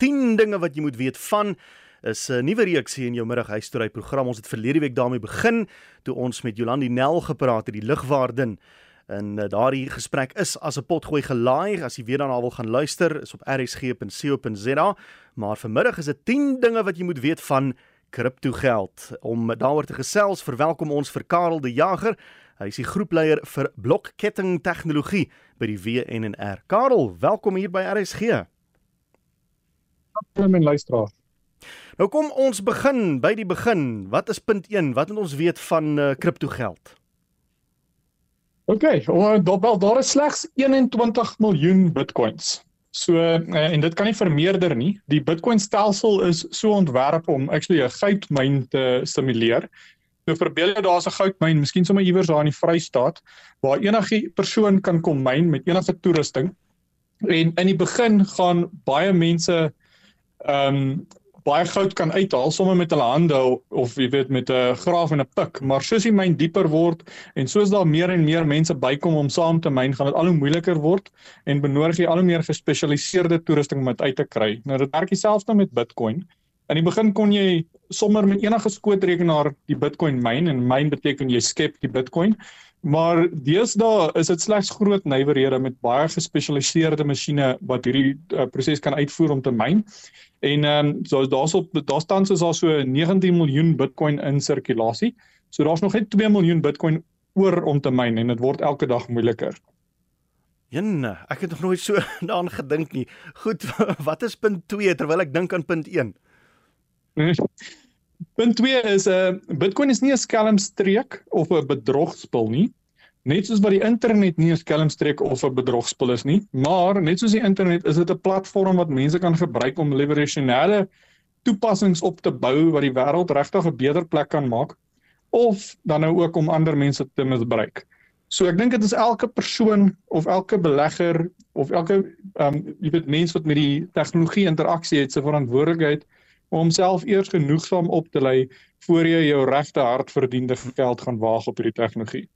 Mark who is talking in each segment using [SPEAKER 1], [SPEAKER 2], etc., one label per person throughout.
[SPEAKER 1] 10 dinge wat jy moet weet van is 'n nuwe reeksie in jou middaghuistory program. Ons het verlede week daarmee begin toe ons met Jolandi Nel gepraat het, die lugwaardin. En uh, daardie gesprek is as 'n potgooi gelaai. As jy weer daarna wil gaan luister, is op rsg.co.za. Maar vanmiddag is dit 10 dinge wat jy moet weet van kriptogeld. Om daaroor te gesels, verwelkom ons vir Karel de Jager. Hy is die groepleier vir blokketting tegnologie by die WNR. Karel, welkom hier by RSG.
[SPEAKER 2] Hallo my luisteraar.
[SPEAKER 1] Nou kom ons begin by die begin. Wat is punt 1? Wat moet ons weet van uh, kriptogeld?
[SPEAKER 2] OK, wel daar is slegs 21 miljoen Bitcoins. So uh, en dit kan nie vermeerder nie. Die Bitcoin stelsel is so ontwerp om actually 'n goudmyn te simuleer. Nou verbeel jy daar's 'n goudmyn, miskien sommer iewers daar in die Vrystaat waar enige persoon kan kom myn met enige toerusting. En in die begin gaan baie mense ehm um, baie goud kan uithaal sommer met hulle hande of jy weet met 'n graaf en 'n pik, maar soos die myn dieper word en soos daar meer en meer mense bykom om saam te myn, gaan dit al hoe moeiliker word en benodig jy al hoe meer gespesialiseerde toerusting om dit uit te kry. Nou dit werk dieselfde nou met Bitcoin. In die begin kon jy sommer met enige skootrekenaar die Bitcoin myn en myn beteken jy skep die Bitcoin. Maar deesdae is dit slegs groot nywerhede met baie gespesialiseerde masjiene wat hierdie uh, proses kan uitvoer om te myn. En ehm um, so daar's op daar staan soos daar so 19 miljoen Bitcoin in sirkulasie. So daar's nog net 2 miljoen Bitcoin oor om te myn en dit word elke dag moeiliker.
[SPEAKER 1] Jenne, ek het nog nooit so daaraan gedink nie. Goed, wat is punt 2 terwyl ek dink aan punt 1?
[SPEAKER 2] Punt 2 is 'n uh, eh, Bitcoin is nie 'n skelmstreek of 'n bedrogspel nie. Net soos wat die internet nie 'n skelmstreek of 'n bedrogspel is nie, maar net soos die internet is dit 'n platform wat mense kan gebruik om revolusionêre toepassings op te bou wat die wêreld regtig 'n beter plek kan maak of dan nou ook om ander mense te misbruik. So ek dink dit is elke persoon of elke belegger of elke ehm um, jy weet mens wat met die tegnologie interaksie het se verantwoordelikheid om homself eers genoegsaam op te lei voor jy jou regte hard verdiende geld gaan waag op hierdie tegnologie.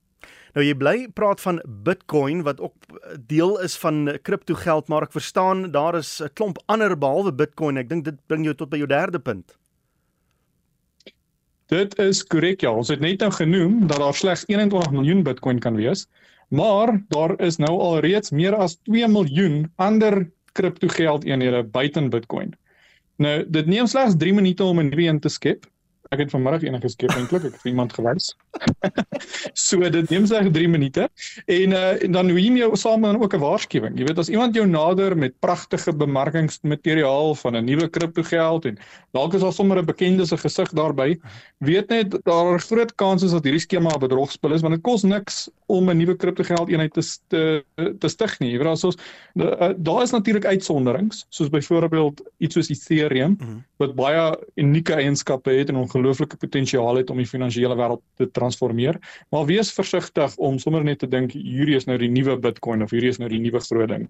[SPEAKER 1] Nou jy bly praat van Bitcoin wat ook deel is van kripto geld, maar ek verstaan daar is 'n klomp ander behalwe Bitcoin. Ek dink dit bring jou tot by jou derde punt.
[SPEAKER 2] Dit is korrek ja, ons het net nou genoem dat daar slegs 21 miljoen Bitcoin kan wees, maar daar is nou al reeds meer as 2 miljoen ander kripto geld eenhede buite Bitcoin. Nou, dit neem slegs 3 minute om 'n nuwe een te skep. Ek het vanmiddag een geskep eintlik, ek het iemand gewys. so dit neem slegs 3 minute en uh, en dan hoe jy saam dan ook 'n waarskuwing. Jy weet as iemand jou nader met pragtige bemarkingsmateriaal van 'n nuwe kriptogeld en dalk is daar sommer 'n bekende se gesig daarby, weet net daar is groot kanse dat hierdie skema 'n bedrogspel is want dit kos niks om 'n nuwe kriptogeld eenheid te te, te stig nie. Jy weet daar's uh, daar is natuurlik uitsonderings, soos byvoorbeeld iets soos Ethereum mm -hmm. wat baie unieke eienskappe het en ongelooflike potensiaal het om die finansiële wêreld te transformeer. Maar wees versigtig om sommer net te dink hierdie is nou die nuwe Bitcoin of hierdie is nou die nuwe groot ding.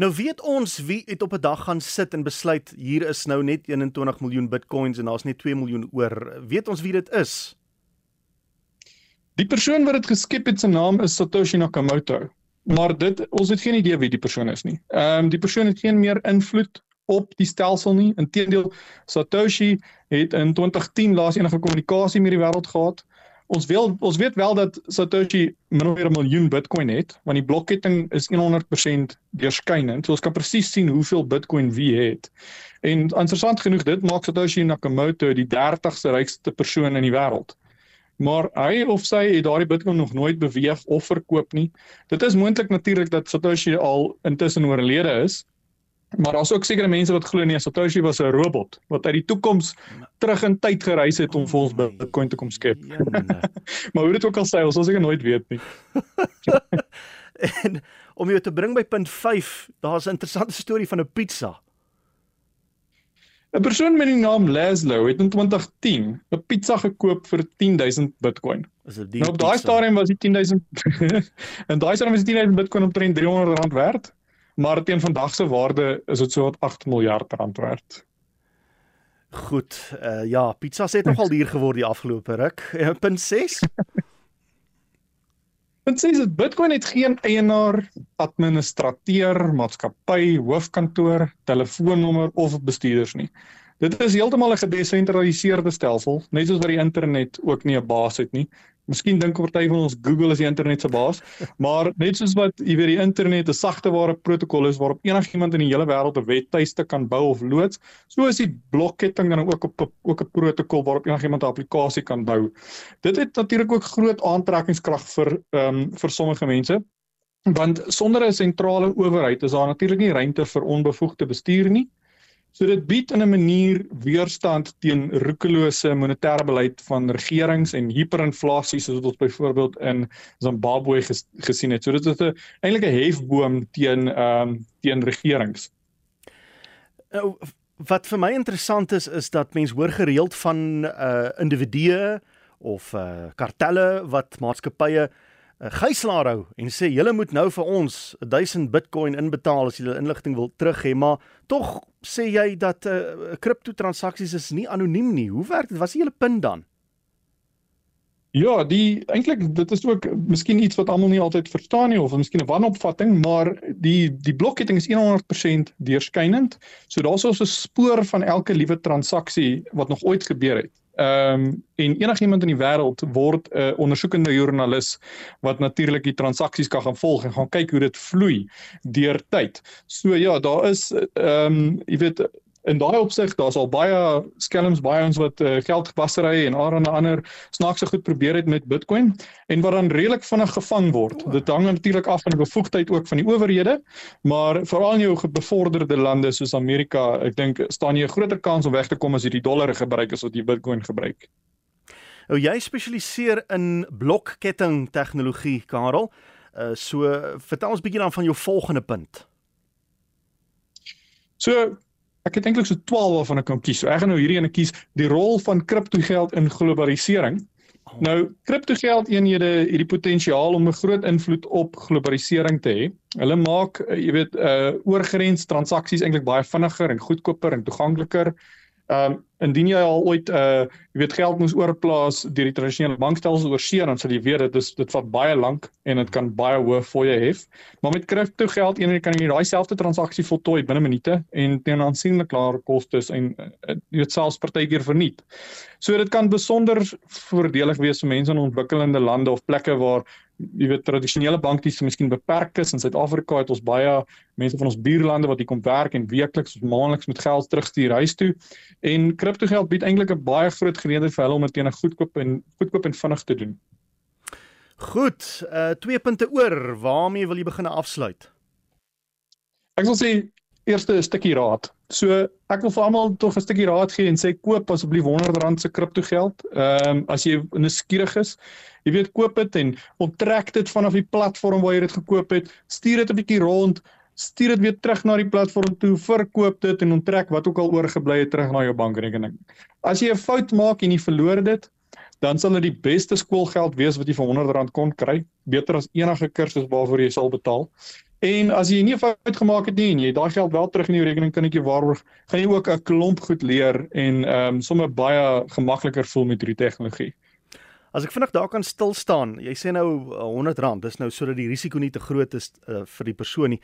[SPEAKER 1] Nou weet ons wie het op 'n dag gaan sit en besluit hier is nou net 21 miljoen Bitcoins en daar's net 2 miljoen oor. Weet ons wie dit is?
[SPEAKER 2] Die persoon wat dit geskep het se naam is Satoshi Nakamoto. Maar dit ons het geen idee wie die persoon is nie. Ehm um, die persoon het geen meer invloed op die stelsel nie. Inteendeel, Satoshi het in 2010 laas enige kommunikasie met die wêreld gehad. Ons wil ons weet wel dat Satoshi min of meer 'n miljoen Bitcoin het, want die blokketting is 100% deurskynend. So ons kan presies sien hoeveel Bitcoin wie het. En interessant genoeg, dit maak Satoshi Nakamoto die 30ste rykste persoon in die wêreld. Maar hy of sy het daardie Bitcoin nog nooit beweeg of verkoop nie. Dit is moontlik natuurlik dat Satoshi al intussen oorlede is, Maar daar's ook sekere mense wat glo nee, Satoshi was 'n robot wat uit die toekoms terug in tyd gereis het om vir ons Bitcoin te kom skep. maar hoe dit ook al sê, ons sal seker nooit weet nie.
[SPEAKER 1] en om jou te bring by punt 5, daar's 'n interessante storie van 'n pizza.
[SPEAKER 2] 'n Persoon met die naam Laszlo het in 2010 'n pizza gekoop vir 10000 Bitcoin. Is dit die? Nou op daai stadium was die 10000 en daai stadium was die 10000 Bitcoin omtrent 300 rand werd maar teen vandag se waarde is dit so wat 8 miljard rand werd.
[SPEAKER 1] Goed, uh, ja, pizza het nogal duur geword die afgelope ruk. Uh, punt 6.
[SPEAKER 2] Dit sê dit Bitcoin het geen eienaar, administrateur, maatskappy, hoofkantoor, telefoonnommer of bestuurders nie. Dit is heeltemal 'n gedesentraliseerde stelsel, net soos wat die internet ook nie 'n baas het nie. Miskien dink party van ons Google is die internet se baas, maar net soos wat jy weet die internet 'n sagteware protokol is waarop enigiemand in die hele wêreld 'n webtuiste kan bou of loods, so is die blokketting dan ook op ook 'n protokol waarop enigiemand 'n applikasie kan bou. Dit het natuurlik ook groot aantrekkingskrag vir ehm um, vir sommige mense. Want sonder 'n sentrale owerheid is daar natuurlik nie ruimte vir onbevoegde bestuur nie. So dit bied in 'n manier weerstand teen roekelose monetêre beleid van regerings en hiperinflasie soos ons byvoorbeeld in Zimbabwe ges, gesien het. So dit is 'n eintlik 'n hefboom teen ehm um, teen regerings.
[SPEAKER 1] Nou wat vir my interessant is is dat mense hoor gereeld van uh individue of uh kartelle wat maatskappye uh, gijslaar hou en sê julle moet nou vir ons 1000 Bitcoin inbetaal as julle inligting wil terug hê, maar tog sê jy dat 'n uh, kripto transaksies is nie anoniem nie. Hoe werk dit? Wat is julle punt dan?
[SPEAKER 2] Ja, die eintlik dit is ook miskien iets wat almal nie altyd verstaan nie of miskien 'n wanopvatting, maar die die blokketting is 100% deurskynend. So daar's ons 'n spoor van elke liewe transaksie wat nog ooit gebeur het. Ehm um, en enigiemand in die wêreld word 'n uh, ondersoekende joernalis wat natuurlik die transaksies kan gaan volg en gaan kyk hoe dit vloei deur tyd. So ja, daar is ehm um, jy weet in daai opsig daar's al baie skelms baie ons wat uh, geldwassery en allerlei ander snaakse goed probeer het met Bitcoin en wat dan redelik vinnig gevang word. Dit hang natuurlik af van die bevoegdheid ook van die owerhede, maar veral in jou bevorderde lande soos Amerika, ek dink staan jy 'n groter kans om weg te kom as jy die dollar gebruik as wat jy Bitcoin gebruik.
[SPEAKER 1] Nou jy spesialiseer in blokketting tegnologie, Karel. Uh so vertel ons bietjie dan van jou volgende punt.
[SPEAKER 2] So ek het eintlik so 12 waarvan ek kan kies. So ek gaan nou hierdie ene kies, die rol van kriptogeld in globalisering. Oh. Nou kriptogeld eenhede het die potensiaal om 'n groot invloed op globalisering te hê. Hulle maak, eh, jy weet, uh oorgrens transaksies eintlik baie vinniger en goedkoper en toegankliker. Ehm um, indien jy al ooit uh jy weet geld moes oorplaas deur die tradisionele bankstelsel oor see dan sal jy weet dit is dit vat baie lank en dit kan baie hoë fooie hê. Maar met kripto geld eendag kan jy daai selfde transaksie voltooi binne minute en teen aansienlik laer kostes en jy weet selfs partykeer verniet. So dit kan besonder voordelig wees vir mense in ontwikkelende lande of plekke waar jy weet tradisionele bankdienste miskien beperk is in Suid-Afrika het ons baie mense van ons buurlande wat hier kom werk en weekliks of maandeliks met geld terugstuur huis toe en kriptogeld bied eintlik 'n baie groot geleentheid vir hulle om dit teen 'n goedkoop en goedkoop en vinnig te doen.
[SPEAKER 1] Goed, uh twee punte oor, waarmee wil jy begin afsluit?
[SPEAKER 2] Ek wil sê eerste 'n stukkie raad. So ek wil vir almal tog 'n stukkie raad gee en sê koop asseblief R100 se kriptogeld. Ehm um, as jy nuuskierig is, jy weet koop dit en onttrek dit vanaf die platform waar jy dit gekoop het. Stuur dit 'n bietjie rond stuur dit weer terug na die platform toe, verkoop dit en onttrek wat ook al oorgebly het terug na jou bankrekening. As jy 'n fout maak en jy verloor dit, dan sal dit die beste skoolgeld wees wat jy vir R100 kon kry, beter as enige kursus waarvoor jy sal betaal. En as jy nie 'n fout gemaak het nie en jy daai geld wel terug in jou rekening kan ek jou waarborg, gaan jy ook 'n klomp goed leer en ehm um, sommer baie gemakliker voel met hierdie tegnologie.
[SPEAKER 1] As ek vinnig daar kan stil staan, jy sê nou R100, dis nou sodat die risiko nie te groot is uh, vir die persoon nie.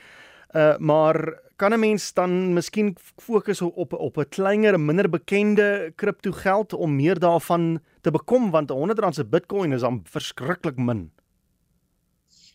[SPEAKER 1] Uh maar kan 'n mens dan miskien fokus op op 'n kleiner, minder bekende kripto geld om meer daarvan te bekom want 'n 100 rand se Bitcoin is dan verskriklik min.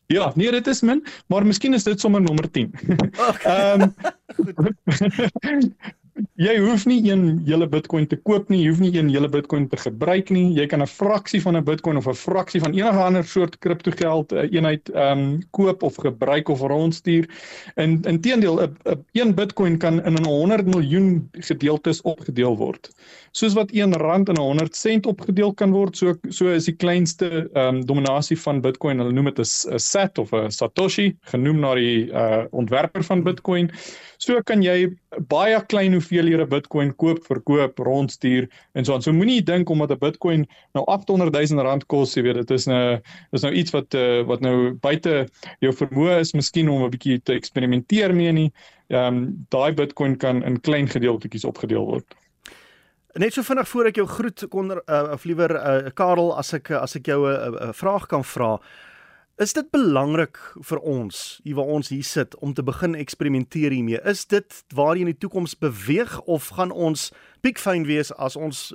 [SPEAKER 2] Ja, nee, dit is min, maar miskien is dit sommer nommer 10. Ehm jy hoef nie een hele Bitcoin te koop nie, jy hoef nie een hele Bitcoin te gebruik nie. Jy kan 'n fraksie van 'n Bitcoin of 'n fraksie van enige ander soort kriptogeld uh, eenheid ehm um, koop of gebruik of rondstuur. In inteendeel 'n een Bitcoin kan in 'n 100 miljoen gedeeltes opgedeel word. Soos wat 1 rand in 'n 100 sent opgedeel kan word, so so is die kleinste ehm um, dominasie van Bitcoin. Hulle noem dit 'n sat of 'n satoshi, genoem na die uh, ontwerper van Bitcoin. So kan jy baie klein hoeveelhede Bitcoin koop, verkoop, rondstuur en so aan. So moenie dink omdat 'n Bitcoin nou 800 000 rand kos, jy weet, dit is 'n nou, dis nou iets wat uh, wat nou buite jou vermoë is, miskien om 'n bietjie te eksperimenteer mee nie. Ehm um, daai Bitcoin kan in klein gedeeltetjies opgedeel word.
[SPEAKER 1] Net so vinnig voor ek jou groet kon uh, of liewer uh, Karel as ek as ek jou 'n uh, uh, vraag kan vra Is dit belangrik vir ons, hier waar ons hier sit, om te begin eksperimenteer hiermee? Is dit waar jy in die toekoms beweeg of gaan ons piekfyn wees as ons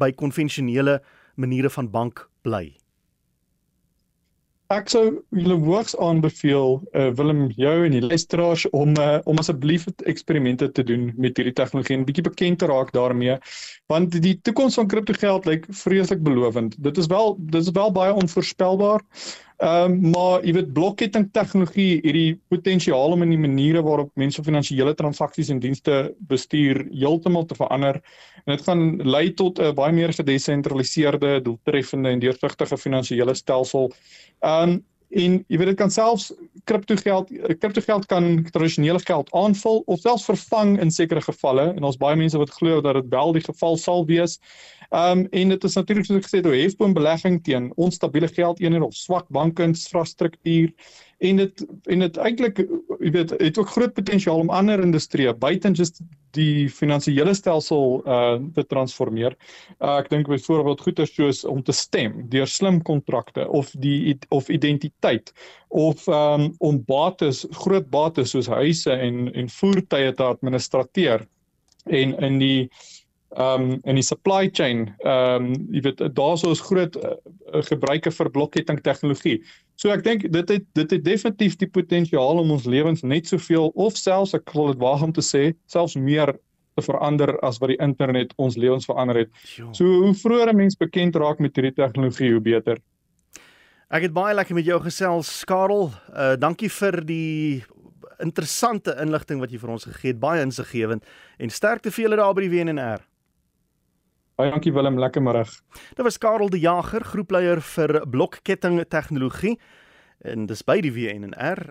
[SPEAKER 1] by konvensionele maniere van bank bly?
[SPEAKER 2] Ek sou julle hoogs aanbeveel uh, Willem jou en die luisteraars om uh, om asseblief eksperimente te doen met hierdie tegnologie en bietjie bekend te raak daarmee want die toekoms van kriptogeld lyk vreeslik belovend. Dit is wel dit is wel baie onvoorspelbaar. Ehm um, maar jy weet blokketting tegnologie hierdie potensiaal om in die maniere waarop mense finansiële transaksies en dienste bestuur heeltemal te verander en dit gaan lei tot 'n baie meer gedesentraliseerde, doeltreffende en deursigtige finansiële stelsel. Ehm um, en jy weet dit kan selfs kriptogeld kriptogeld kan tradisionele geld aanvul of selfs vervang in sekere gevalle en ons baie mense wat glo dat dit wel die geval sal wees. Ehm um, en dit is natuurlik soos ek gesê het, 'n hefboom belegging teen onstabiele geldeenhede of swak bankinfrastruktuur en dit en dit eintlik jy weet het ook groot potensiaal om ander industrieë buite just die finansiële stelsel uh te transformeer. Uh, ek dink byvoorbeeld goeder soos om te stem deur slim kontrakte of die of identiteit of um om bates groot bates soos huise en en voertuie te administreer en in die um in die supply chain um jy weet daarso is groot uh, gebruike vir blokketting tegnologie. So ek dink dit het dit het definitief die potensiaal om ons lewens net soveel of selfs ek wil dit waag om te sê selfs meer te verander as wat die internet ons lewens verander het. So hoe vroeër 'n mens bekend raak met hierdie tegnologie hoe beter.
[SPEAKER 1] Ek het baie lekker met jou gesels Karel. Uh dankie vir die interessante inligting wat jy vir ons gegee het. Baie insiggewend en sterkte vir julle daar by die WNR.
[SPEAKER 2] Baie dankie Willem, lekker middag.
[SPEAKER 1] Dit was Karel die Jager, groepleier vir blokketting tegnologie en dis by die WNR.